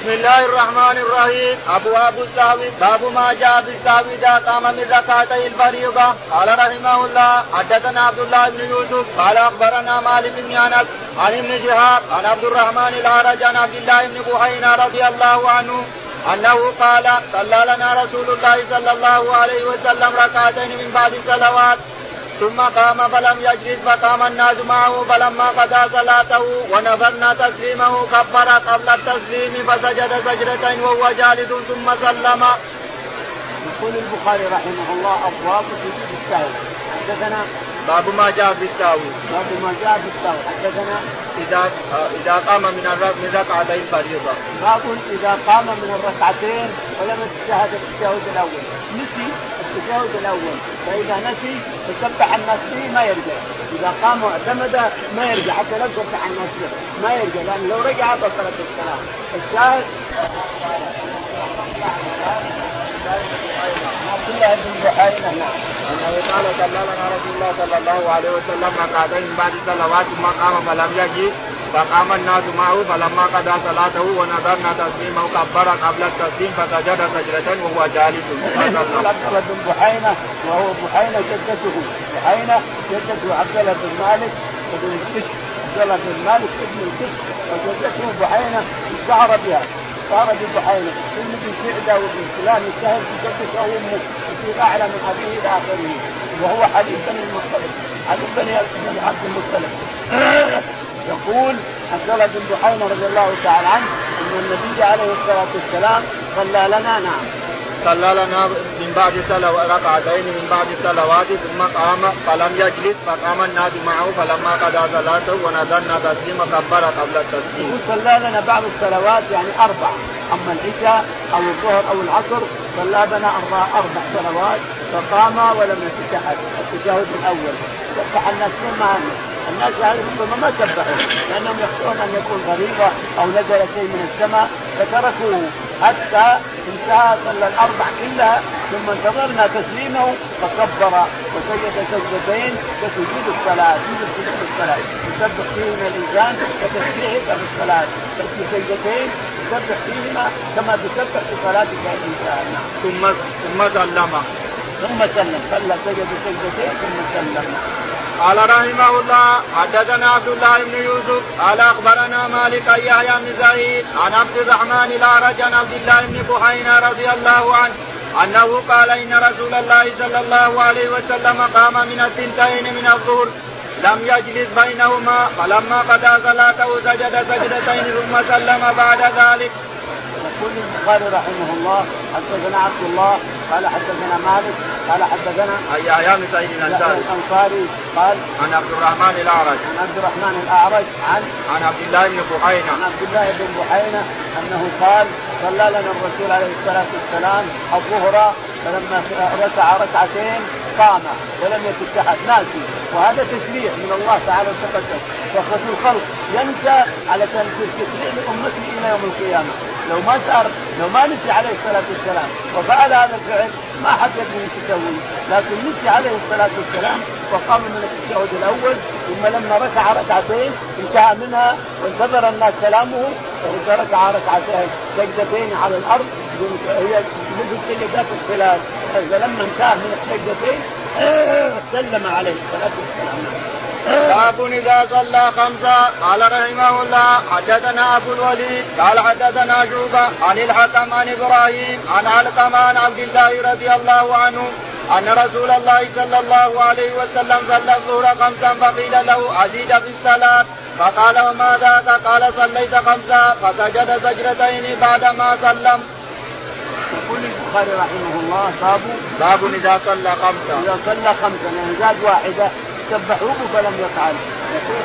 بسم الله الرحمن الرحيم. ابواب السهو باب ما جاء في إذا قام من ركعتي الفريضة. قال رحمه الله حدثنا عبد الله بن يوسف قال أخبرنا مالك بن أنس عن ابن شهاب عن عبد الرحمن الأعرج عن عبد الله بن بحينا رضي الله عنه أنه قال صلى لنا رسول الله صلى الله عليه وسلم ركعتين من بعد الصلوات. ثم قام فلم يجلس فقام الناس معه فلما قضى صلاته ونظرنا تسليمه كبر قبل التسليم فسجد سجدتين وهو جالس ثم سلم. يقول البخاري رحمه الله أبواب سجود السهو حدثنا باب ما جاء في السهو باب ما جاء في السهو حدثنا إذا إذا قام من من ركعتين فريضة. باب إذا قام من الركعتين ولم يتشهد التشهد الأول. نسي. التشهد الأول. فإذا نسي فسبح الناس فيه ما يرجع. إذا قام واعتمد ما يرجع حتى لو سبح الناس فيه ما يرجع لأن لو رجع بطلت الصلاه الشاهد عبد الله بن بحيرة نعم انه قال صلى لنا رسول الله صلى الله عليه وسلم ركعتين بعد صلوات ثم قام فلم يجي فقام الناس معه فلما قضى صلاته ونظرنا تسليمه كبر قبل التسليم فسجد سجدة وهو جالس. عبد الله بن بحينة وهو بحينة جدته. بحينة جدته عبد الله بن مالك بن الكشك عبد الله بن مالك ابن الكشك وجدته بحينة اشتهر بها. صار ببحينة. ابن بن سعدة وابن فلان اشتهر بجدته وأمه يصير أعلى من أبيه إلى آخره. وهو حديث بني المطلب حديث بني عبد المطلب يقول الله بن بحيرة رضي الله تعالى عنه أن النبي عليه الصلاة والسلام صلى لنا نعم. صلى لنا من بعد ركعتين من بعد الصلوات ثم قام فلم يجلس فقام الناس معه فلما قضى صلاته ونزلنا تسليم كبر قبل التسليم. صلى لنا بعض الصلوات يعني أربع. أما العشاء أو الظهر أو العصر صلى بنا أربع أربع صلوات فقام ولم يتشهد التشهد الأول. سبح الناس ما الناس هذه ربما ما سبحوا لأنهم يخشون أن يكون غريبه أو نزل شيء من السماء فتركوه. حتى انتهى صلى الأربع كلها ثم انتظرنا تسليمه فكبر وسجد سجدتين كسجود الصلاة سجود سجود الصلاة. يسبح فيهما الإنسان كتسبيحك في الصلاة. تسجد سجدتين تسبح فيهما كما تسبح في صلاتك الإنسان. ثم ثم سلم. ثم سلم. صلى سجد سجدتين ثم سلم. قال رحمه الله حدثنا عبد الله بن يوسف قال أخبرنا مالك أن يحيى بن زهيد عن عبد الرحمن الاعرج عن عبد الله بن بحينا رضي الله عنه أنه قال إن رسول الله صلى الله عليه وسلم قام من الثنتين من الظهر لم يجلس بينهما فلما قضى صلاته سجد سجدتين ثم سلم بعد ذلك. يقول البخاري رحمه الله حدثنا عبد الله قال حدثنا مالك قال حدثنا اي يا بن سعيد الأنصاري. الأنصاري قال عن عبد الرحمن الأعرج. عن عبد الرحمن الأعرج عن عن عبد الله بن بحينة. عن عبد الله بن بحينة أنه قال صلى لنا الرسول عليه الصلاة والسلام الظهر فلما ركع ركعتين قام ولم يتشهد ناسي وهذا تشريع من الله تعالى وتقدم. فخذ الخلق. ينسى على تشريع لأمته إلى يوم القيامة. لو ما صار لو ما نسي عليه الصلاة والسلام. وفعل هذا الفعل ما حد يدري إيش يسوي. لكن نسي عليه الصلاة والسلام وقام من التشهد الأول ثم لما ركع ركعتين انتهى منها وانتظر الناس سلامه فركع ركعتين سجدتين على الأرض هي مثل سجدات الصلاه فلما انتهى من السجدتين سلم عليه الصلاة والسلام. باب إذا صلى خمسا قال رحمه الله حدثنا أبو الوليد قال حدثنا شوبة عن الحكم عن إبراهيم عن علقمة عن عبد الله رضي الله عنه أن رسول الله صلى الله عليه وسلم صلى الظهر خمسا فقيل له أزيد في الصلاة؟ فقال وما ذاك؟ قال صليت خمسا. فسجد سجدتين بعدما سلم. يقول البخاري رحمه الله باب باب إذا صلى خمسا. إذا صلى خمسا يعني زاد واحدة سبحوه فلم يفعل.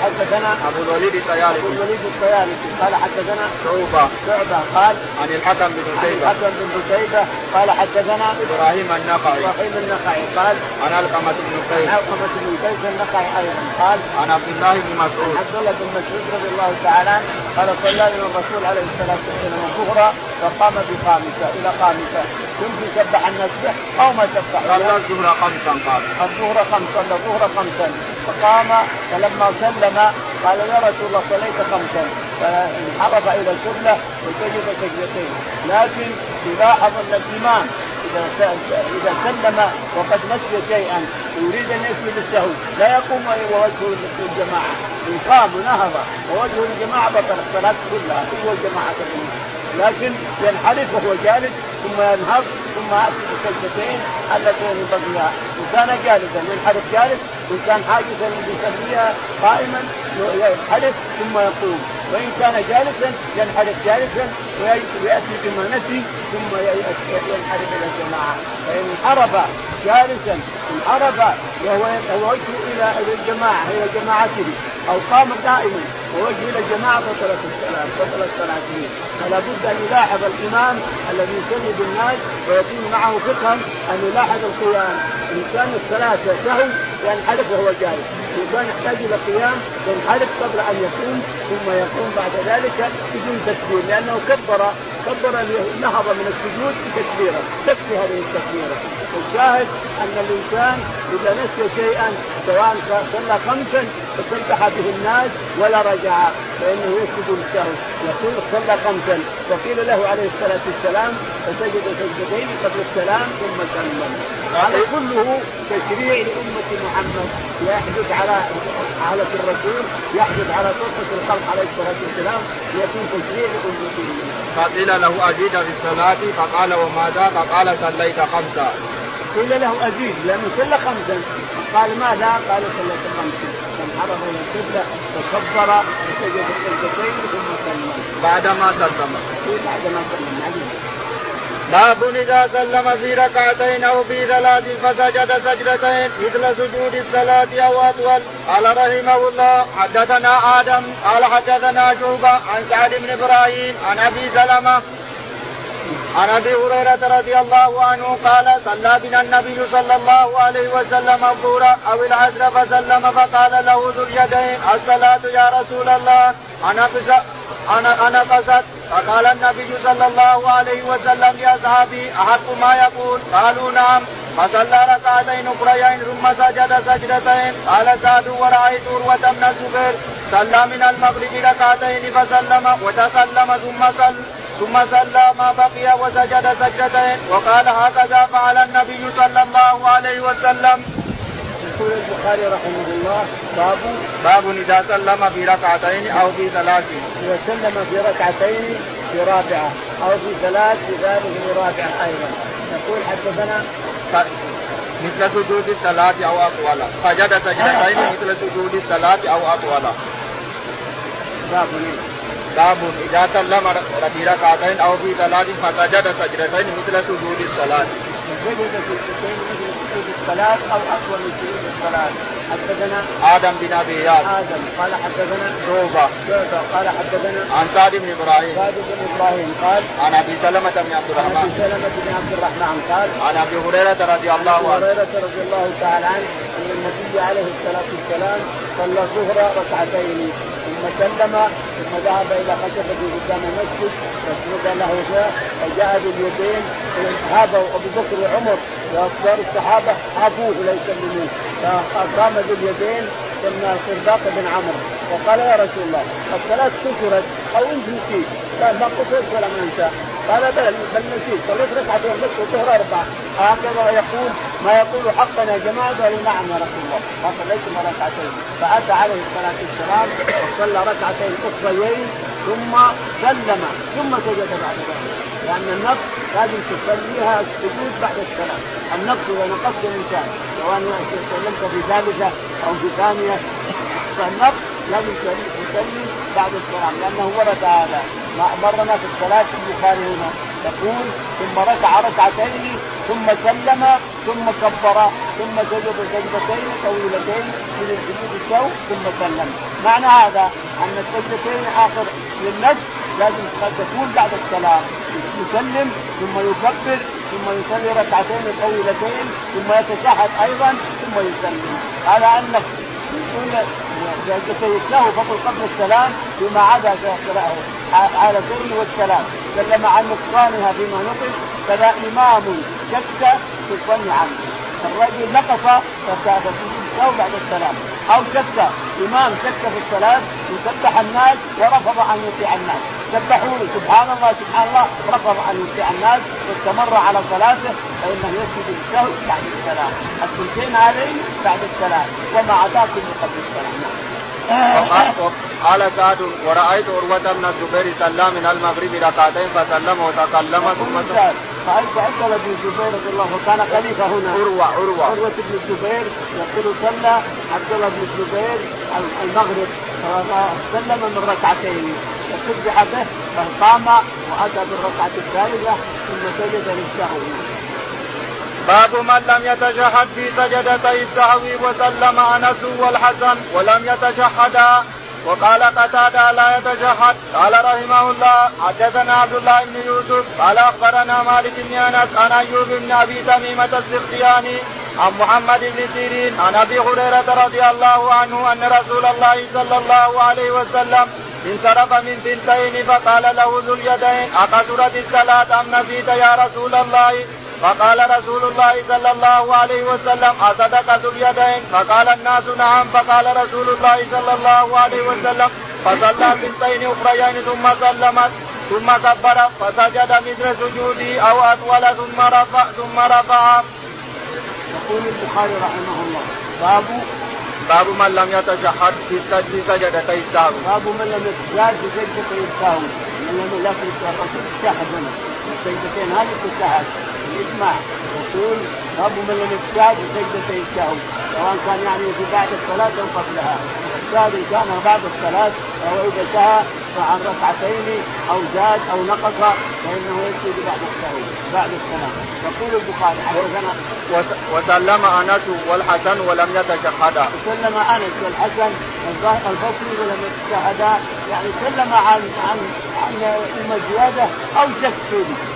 حدثنا أبو الوليد الطيالسي. أبو الوليد الطيالسي. قال حدثنا شعبة. شعبة. قال عن الحكم بن عتيبه الحكم بن عتيبه قال حدثنا إبراهيم النخعي إبراهيم النخعي قال عن علقمة بن قيس. علقمة بن قيس النخعي أيضا. قال عن عبد الله بن مسعود. عبد الله بن مسعود رضي الله تعالى عنه. قال صلى لنا الرسول عليه الصلاة والسلام الظهر فقام بخامسه إلى خامسه كنت سبح الناس به أو ما سبح صلى الظهر خمسا قال. الظهر خمسا. الظهر خمسا. فقام فلما سلم قال يا رسول الله صليت خمسا. فانحرف إلى القبله وسجد سجدتين. لكن يلاحظ ان الإمام إذا إذا سلم وقد نسي شيئا ويريد أن يسجد السهو. لا يقوم ووجهه للجماعه إن قام ونهض ووجهه للجماعه بطل الصلاه كلها هو الجماعه لكن ينحرف وهو جالس ثم ينهض ثم يأتي بسجدتين اللتين بقيها إن كان جالسا ينحرف جالس وان كان حاجزا يصليها قائما ينحرف ثم يقوم. وإن كان جالسا ينحرف جالسا وياتي بما نسي ثم ينحرف إلى الجماعة. فإن انحرف جالسا انحرف وهو وجهه إلى الجماعة إلى جماعته أو قام قائما ووجهه إلى الجماعة بطلت الصلاه بطلت صلاته فلا بد أن يلاحظ الإمام الذي يصلي بالناس ويكون معه فقها أن يلاحظ القيام. إن كان الصلاة سهو ينحرف وهو جالس. ان كان يحتاج إلى قيام ينحرف قبل أن يقوم ثم يقوم بعد ذلك بدون تكبير لأنه كبر كبر نهض من السجود بتكبيره. تكفي هذه التكبيرة. والشاهد أن الإنسان إذا نسي شيئا سواء صلى خمسا فسبح به الناس ولا رجع فإنه يسجد للسهو يقول صلى خمسا وقيل له عليه الصلاة والسلام فسجد سجدتين قبل السلام ثم سلم. هذا كله تشريع لأمة محمد. يحدث على على الرسول يحدث على صفه الخلق عليه الصلاة والسلام ليكون تشريع لأمته. فقيل له ازيد في الصلاة؟ فقال وماذا؟ فقال صليت خمسا. قيل له أزيد. لأنه صلى خمسا. قال ماذا؟ قال صليت خمسا. إلى القبلة وكبر وسجد السجدتين ثم سلم. بعدما سلم. بعدما سلم باب إذا سلم في ركعتين أو في ثلاث فسجد سجدتين مثل سجود الصلاة أو أطول قال رحمه الله حدثنا آدم قال حدثنا شعبة عن سعد بن إبراهيم عن أبي سلمة عن أبي هريرة رضي الله عنه قال صلى بنا النبي صلى الله عليه وسلم الظهر أو العصر فسلم فقال له ذو اليدين الصلاة يا رسول الله. أنا أنا أنا قصد فقال النبي صلى الله عليه وسلم لاصحابه أحق ما يقول؟ قالوا نعم. فصلى ركعتين أخريين ثم سجد سجدتين. قال سعد ورأيت عروة بن الزبير صلى من المغرب ركعتين فسلم وتكلم ثم صلى ثم صلى ما بقي وسجد سجدتين وقال هكذا فعل النبي صلى الله عليه وسلم. يقول البخاري رحمه الله باب باب إذا سلم في ركعتين أو في ثلاث. إذا سلم في ركعتين في رابعة أو في ثلاث في ذلك في رابعة أيضا. يقول حدثنا مثل سجود الصلاة أو أطول. سجد سجدتين مثل سجود الصلاة أو أطول. باب باب إذا سلم في ركعتين أو في ثلاث فسجد سجدتين مثل سجود الصلاة. سجد سجدتين مثل سجود الصلاة أو أطول من سجود الصلاة حدثنا آدم بن أبي إياس. آدم قال حدثنا شعبة شعبة قال حدثنا عن سعد بن إبراهيم. سعد بن إبراهيم قال عن أبي سلمة بن عبد الرحمن. عن أبي سلمة بن عبد الرحمن قال عن أبي هريرة رضي الله عنه. هريرة رضي الله تعالى عنه أن النبي عليه الصلاة والسلام صلى الظهر ركعتين. ثم سلم ثم ذهب إلى خشبه قدام المسجد واسند له جاء فجاء باليدين هذا أبو بكر وعمر وأكبر الصحابة عفوه لا يسلمون فقام باليدين ثم الخرباق بن عمرو وقال يا رسول الله الصلاة كسرت أو انت نسيت قال ما قصرت ولا ما انسى قال بل بل نسيت. صليت ركعتين بس والظهر أربعة. هكذا يقول ما يقول حقا يا جماعة قالوا نعم يا رسول الله. ما صليتم ركعتين. فأتى عليه الصلاة والسلام وصلى ركعتين أخريين ثم سلم. ثم سجد بعد ذلك. لأن النقص لازم تصليها السجود بعد السلام. النقص إذا نقصت الانسان سواء سلمت في ثالثه أو في ثانية فالنقص لازم تصلي بعد السلام لأنه ورد هذا. ما أمرنا في الصلاة البخاري هنا. يقول ثم ركع ركعتين ثم سلم ثم كبر ثم سجد سجدتين طويلتين من السجود السوء ثم سلم. معنى هذا أن السجدتين آخر للنفس لازم تكون بعد السلام. يسلم ثم يكبر ثم يصلي ركعتين طويلتين ثم يتشهد أيضا ثم يسلم. على ان يكون له فضل قبل السلام فيما عدا على الظلم والسلام. تكلم عن نقصانها فيما نقص كذا إمام شك في الظن عنه. الرجل نقص فسجد بعد السلام. أو شك إمام شك في الصلاة وسبح الناس ورفض أن يطيع الناس. سبحوا له سبحان الله سبحان الله رفض أن يطيع الناس. واستمر على صلاته فإنه يسجد السهو بعد السلام. الثلثين هذين بعد السلام. وما عداه كله قبل السلام. قال سعد ورأيت عروة بن الزبير صلى من المغرب ركعتين فسلم وتكلم ثم رأيت عبد الله بن الزبير رضي الله عنه كان خليفة هنا. عروة عروة. عروة بن الزبير يقول صلى عبد الله بن الزبير المغرب. سلم من ركعتين. فسبح به فقام وأتى بالركعة الثالثة ثم سجد للسهو. باب من لم يتشهد في سجدتي السهو وسلم أنس والحسن ولم يتشهدا. وقال قتادة لا يتشهد. قال رحمه الله حدثنا عبد الله بن يوسف قال أخبرنا مالك بن أنس عن أيوب بن أبي تميمة السختياني عن محمد بن سيرين عن أبي هريرة رضي الله عنه أن رسول الله صلى الله عليه وسلم انصرف من ثنتين فقال له ذو اليدين أقصرت الصلاة أم نسيت يا رسول الله؟ فقال رسول الله صلى الله عليه وسلم أصدق ذو اليدين؟ فقال الناس نعم. فقال رسول الله صلى الله عليه وسلم فصلى ثنتين أخريين ثم سلمت ثم كبر فسجد مثل سجودي أو أطول ثم رفع ثم رفع. يقول البخاري رحمه الله باب باب من لم يتشهد في في سجدتي السهو باب من لم يتشهد في سجدتي السهو من لم يكن الشهد السجدتين هذه تشهد. الاسمع يقول باب من لم في سجدتي السهو سواء كان يعني في بعد الصلاة أو قبلها. الشاهد إن كان بعد الصلاة أو إذا سهى عن ركعتين أو زاد أو نقص فإنه يسجد بعد السهو بعد السلام. يقول البخاري حدثنا وسلم آنس والحسن ولم يتشهدا. وسلم آنس والحسن البصري ولم يتشهدا. يعني سلم عن عن عن اما زيادة أو شك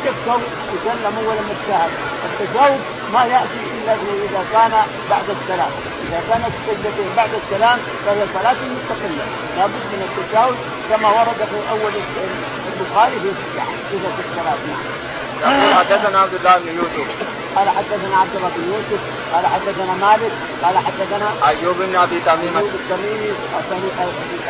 شكوا وسلموا ولم يتشهد. التشهد ما يأتي الا إذا كان بعد السلام. إذا كانت السجدتين بعد السلام فهي صلاة مستقلة. لابد من التشهد كما ورد في أول البخاري في صفه الصلاة نعم. حدثنا عبد الله بن يوسف. قال حدثنا عبد الله بن يوسف قال حدثنا مالك قال حدثنا أيوب بن أبي تميمة. ايوب التميمي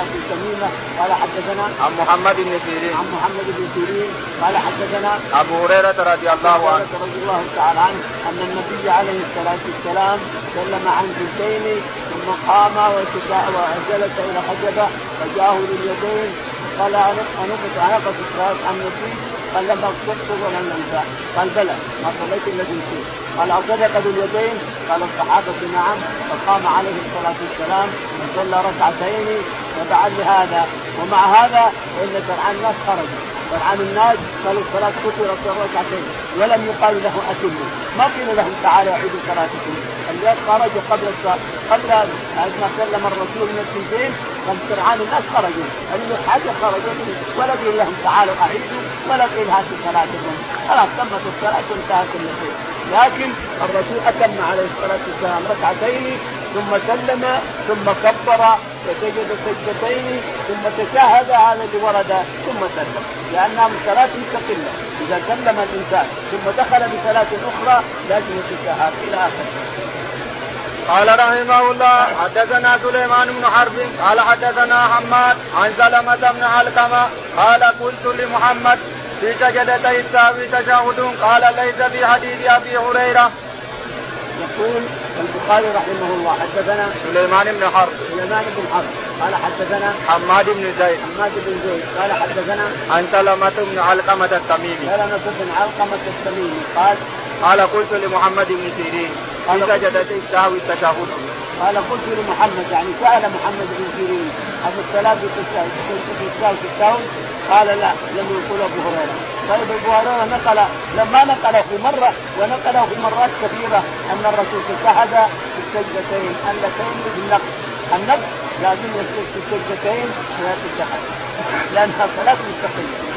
ابي تميمه قال حدثنا عن محمد بن سيرين. عن محمد بن سيرين قال حدثنا أبو هريرة رضي الله عنه. رضي الله تعالى عنه أن النبي عليه الصلاة والسلام سلم عن جلدين ثم قام وجلس إلى حجبة فجاءه لليدين قال انقص عنقص الصلاه عن نسيت قال لم اصدقه ولم انسى قال بلى ما صليت الذي نسيت قال اصدق ذو اليدين؟ قال الصحابة نعم. فقام عليه الصلاة والسلام وصلى ركعتين وبعد هذا ومع هذا فإن سرعان الناس خرجوا. سرعان الناس قالوا الصلاة كثرت ركعتين ولم يقال له اتموا ما قيل لهم تعالوا اعيدوا صلاتكم. الناس خرجوا قبل الصلاة قبل ما سلم الرسول من قد سرعان الناس خرجوا. حاجة خرجوا ولا قيل لهم تعالوا اعيدوا ولا هاتوا صلاتكم خلاص تمت الصلاة وانتهى كل شيء لكن الرسول أتم عليه الصلاة والسلام ركعتين ثم سلم ثم كبر وسجد سجدتين ثم تشهد هذا اللي ورد ثم سلم. لانها من صلاة مستقلة. إذا سلم الإنسان ثم دخل بصلاة أخرى لازم يتشهد إلى اخره قال رحمه الله حدثنا سليمان بن حرب قال حدثنا حماد عن سلمة بن علقمة قال قلت لمحمد في سجدتي السهو تشهد قال ليس في حديث أبي هريرة. يقول البخاري رحمه الله حدثنا سليمان بن حرب. سليمان بن حرب. قال حدثنا حماد بن زيد. حماد بن زيد. قال حدثنا عن سلمة بن علقمة التميمي. سلمة بن علقمة التميمي. قال قال قلت لمحمد بن سيرين في سجدتي السهو التشهد قال قلت لمحمد يعني سأل محمد بن سيرين عن الصلاه في السهو في السهو قال لا لم يقول أبو هريرة. طيب أبو هريرة نقل لما نقله في مرة ونقله في مرات كثيرة أن الرسول تشهد في السجدتين اللتين بالنقص النقص لازم يسجد في السجدتين ولا تشهد لأنها صلاة مستقلة.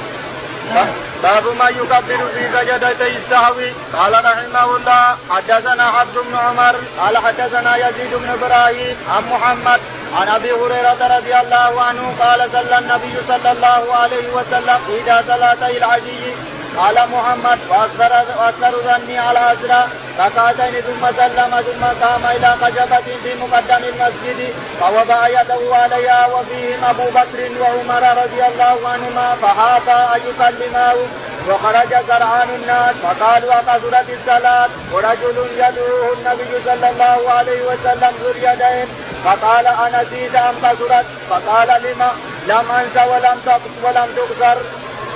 باب ما يكبر في سجدتي السهو. قال رحمه الله حدثنا عبد بن عمر قال حدثنا يزيد بن إبراهيم عن محمد عن أبي هريرة رضي الله عنه قال صلى النبي صلى الله عليه وسلم إذا صلاتي العشي قال محمد وأكثر وأكثر ظني على أسرى ركعتين ثم سلم ثم قام إلى خشبة في مقدم المسجد فوضع يده عليها وفيهم أبو بكر وعمر رضي الله عنهما فحاطا أن يكلماه وخرج سرعان الناس فقالوا أقصرت الصلاة؟ ورجل يدعوه النبي صلى الله عليه وسلم ذو اليدين. فقال أنسيت أم قصرت فقال لما؟ لم أنس ولم ولم تقصر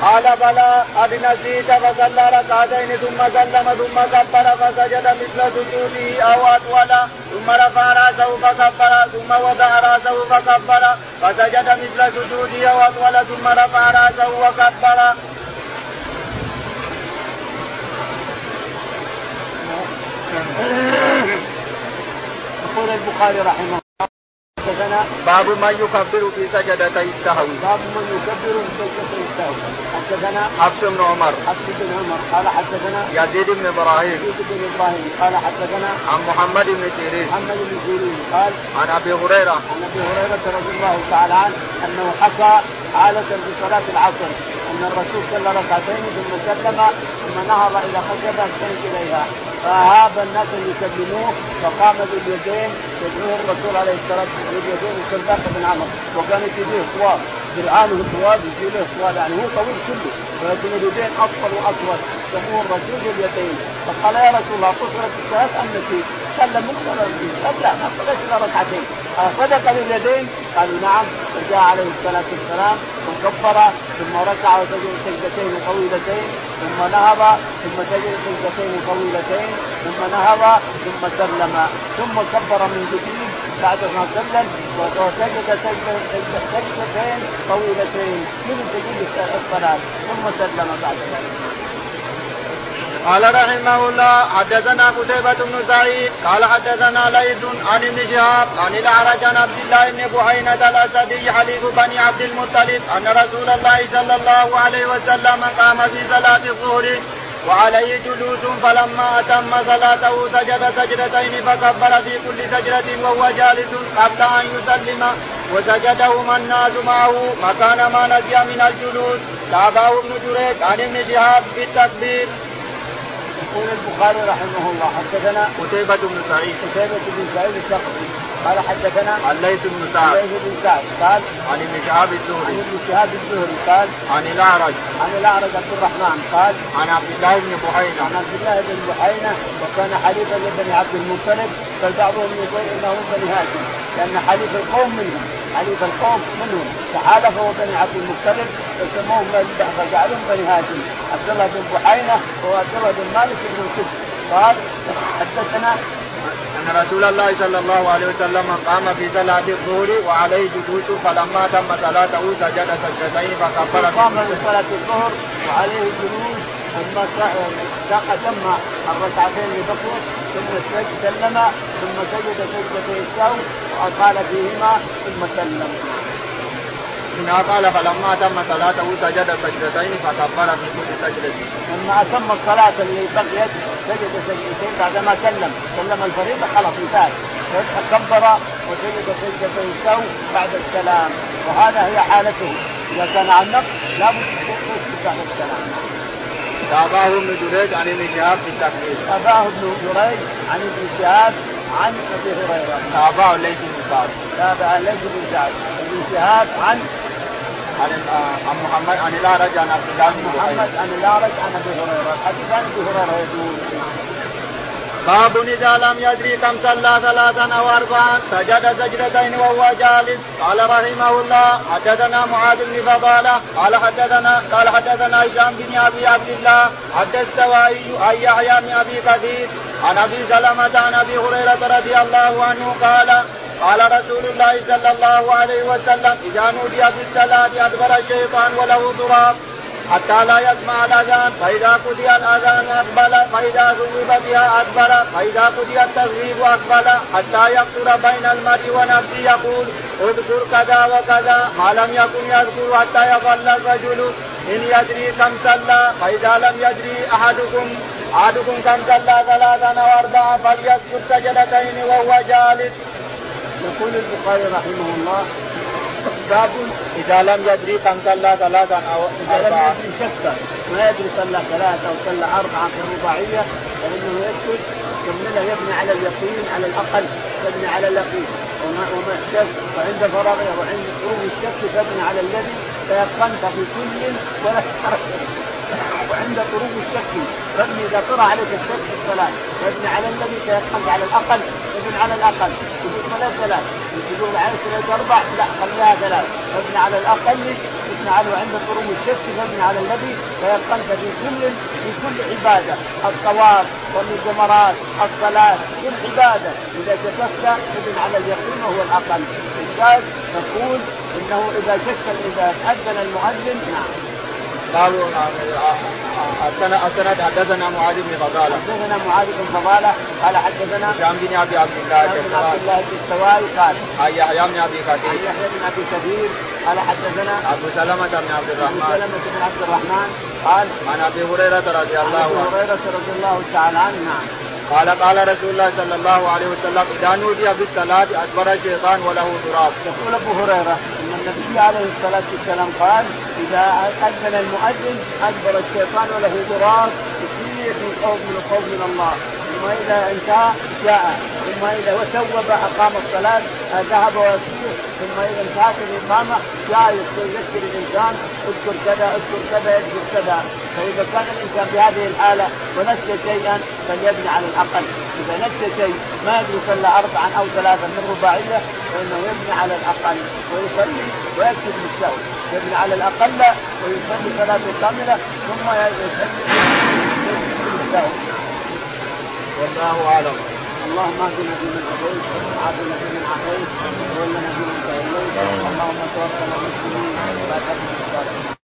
قال بلى قد نسيت فصلى ركعتين ثم سلم ثم كبر فسجد مثل سجوده أو أطول. ثم رفع رأسه فكبر ثم وضع رأسه فكبر فسجد مثل سجوده أو أطول ثم رفع رأسه وكبر. يقول البخاري رحمه حدثنا باب من يكبر في سجدتي السهو. باب من يكبر في سجدتي السهو. حدثنا حفص بن عمر. حفص بن عمر. قال حدثنا يزيد بن إبراهيم. يزيد بن إبراهيم. قال حدثنا عن محمد بن سيرين. محمد بن سيرين. قال عن أبي هريرة. عن أبي هريرة رضي الله تعالى عنه. أنه حكى حالة في صلاة العصر أن الرسول صلى ركعتين ثم سلم ثم نهض إلى خشبة استند إليها. فهاب الناس ان يسلموه فقام باليدين يدعوه الرسول عليه الصلاة والسلام باليدين وسلباق بن عمر. وكانت يديه طوال درعانه طوال يجي طوال يعني هو طويل كله ولكن اليدين أطول وأطول. سموه الرسول باليدين. فقال يا رسول الله قصرت الصلاة أم نسيت؟ سلم من قال لا ما صليت الا ركعتين صدق باليدين. قالوا نعم. فجاء عليه الصلاة والسلام. وكبر. ثم ركع وسجد سجدتين طويلتين. ثم نهض. ثم سجد سجدتين طويلتين. ثم نهض. ثم سلم. ثم كبر من جديد بعد ما سلم. وسجد سجدتين طويلتين من سجود الصلاة. ثم سلم بعد ذلك. قال رحمه الله حدثنا قتيبة بن سعيد قال حدثنا ليث عن ابن شهاب عن الأعرج عن عبد الله بن بحينة الأسدي حليف بني عبد المطلب أن رسول الله صلى الله عليه وسلم قام في صلاة الظهر وعليه جلوس فلما أتم صلاته سجد سجدتين فكبر في كل سجدة وهو جالس قبل أن يسلم وسجدهما الناس معه مكان ما نسي من الجلوس. تابعه ابن جريج عن ابن شهاب بالتكبير. يقول البخاري رحمه الله حدثنا قتيبة بن سعيد. قتيبة بن سعيد الثقفي. قال حدثنا الليث بن سعد. الليث بن سعد قال عن ابن شهاب الزهري. عن ابن شهاب الزهري قال عن الأعرج. عن الأعرج عبد الرحمن قال عن عبد الله بن بحينة. عن عبد الله بن بحينة وكان حليفا لبني عبد المطلب بل بعضهم يقول إنه بني هاشم لأن حليف القوم منهم. حليف القوم منهم. فحالفه بني عبد المطلب فسموهم فجعلهم بني هاشم. عبد الله بن بحينة هو عبد الله بن مالك بن الكفر قال حدثنا أن رسول الله صلى الله عليه وسلم قام في صلاة الظهر وعليه جلوس فلما تم صلاته سجد سجدتين فكبر قام في صلاة الظهر وعليه جلوس ثم تم الركعتين لبقيه ثم سلم ثم سجد سجدتي السهو وقال فيهما ثم سلم هنا قال فلما تم صلاته سجد سجدتين فكبر في كل سجدة. لما أتم الصلاة اللي بقيت سجد سجدتين بعدما سلم، سلم الفريضة خلاص انتهت. كبر وسجد سجدتين سو بعد السلام، وهذا هي حالته. إذا كان عن نقص لابد يسجد بعد السلام. تابعه ابن جريج عن ابن شهاب في التكبير. تابعه ابن جريج عن ابن شهاب عن أبي هريرة. تابعه ليس بن سعد. تابع ليس بن سعد. ابن شهاب عن عن عن محمد عن الأعرج عن عبد الله بن محمد عن الأعرج عن أبي هريرة، الحديث عن أبي هريرة يقول باب إذا لم يدري كم صلى ثلاثا أو أربعا سجد سجدتين وهو جالس. قال رحمه الله حدثنا معاذ بن فضالة قال حدثنا قال حدثنا هشام بن أبي عبد الله حدث السوائي عن يحيى بن أبي كثير عن أبي سلمة عن أبي هريرة رضي الله عنه قال قال رسول الله صلى الله عليه وسلم إذا نودي في الصلاة أدبر الشيطان وله ضراب حتى لا يسمع الأذان فإذا قضي الأذان أقبل فإذا ثوب بها ادبر فإذا قضي التغريب أقبل حتى يقصر بين المرء ونفسه يقول اذكر كذا وكذا ما لم يكن يذكر حتى يظل الرجل إن يدري كم صلى فإذا لم يدري أحدكم أحدكم كم صلى ثلاثا أو أربعا فليسجد سجدتين وهو جالس. يقول البخاري رحمه الله باب إذا لم يدري كم صلى ثلاثا أو إذا لم يدري شكا ما يدري صلى ثلاثة أو صلى أربعة في الرباعيه فإنه يسكت ثم يبني على اليقين على الأقل يبني على اليقين. وما وما وعند فراغه وعند خروج الشك تبني على الذي تيقنت في كل ولا وعند خروج الشك فابني إذا طرا عليك الشك في الصلاة فابني على الذي تيقنت على الأقل ابن على الأقل. صلاه ثلاث. يقول على صلاه أربع لا خليها ثلاث. فابني على الأقل ابني على عند خروج الشك فابني على الذي تيقنت في كل في كل عبادة. الطواف والجمرات الصلاة كل عبادة. إذا شككت ابن على اليقين وهو الأقل. الشاهد تقول إنه إذا شك إذا أذن المؤذن نعم. باب السند حدثنا معاذ بن فضالة. حدثنا معاذ بن فضالة قال حدثنا هشام بن أبي عبد الله بن عبد الله الدستوائي قال عن يحيى بن أبي عن كثير. يحيى بن أبي كثير قال حدثنا أبو سلمة بن عبد أبو الرحمن. سلمة بن عبد الرحمن قال عن أبي هريرة رضي عن الله أبي عنه. هريرة رضي الله تعالى عنه نعم. قال قال رسول الله صلى الله عليه وسلم إذا نودي بالصلاه ادبر الشيطان وله تراب. يقول أبو هريرة النبي عليه الصلاة والسلام قال إذا أذن المؤذن أدبر الشيطان وله ضرار يسير من خوف من الخوف من الله. ثم إذا انتهى جاء. ثم إذا وثوب أقام الصلاة ذهب ويسير ثم إذا انتهت الإقامة جاء يذكر الإنسان اذكر كذا اذكر كذا اذكر كذا. فإذا كان الإنسان بهذه الحالة ونسي شيئا فليبني على الاقل إذا نسي شيء ما يدري صلى اربعا أو ثلاثا من رباعية فإنه يبني على الأقل ويصلي ويكتب بالسهو يبني على الأقل ويصلي صلاة كاملة ثم يصلي والله أعلم. اللهم اهدنا فيمن هديت وعافنا فيمن عافيت وتولنا فيمن توليت اللهم توفنا مسلمين. ولا تكن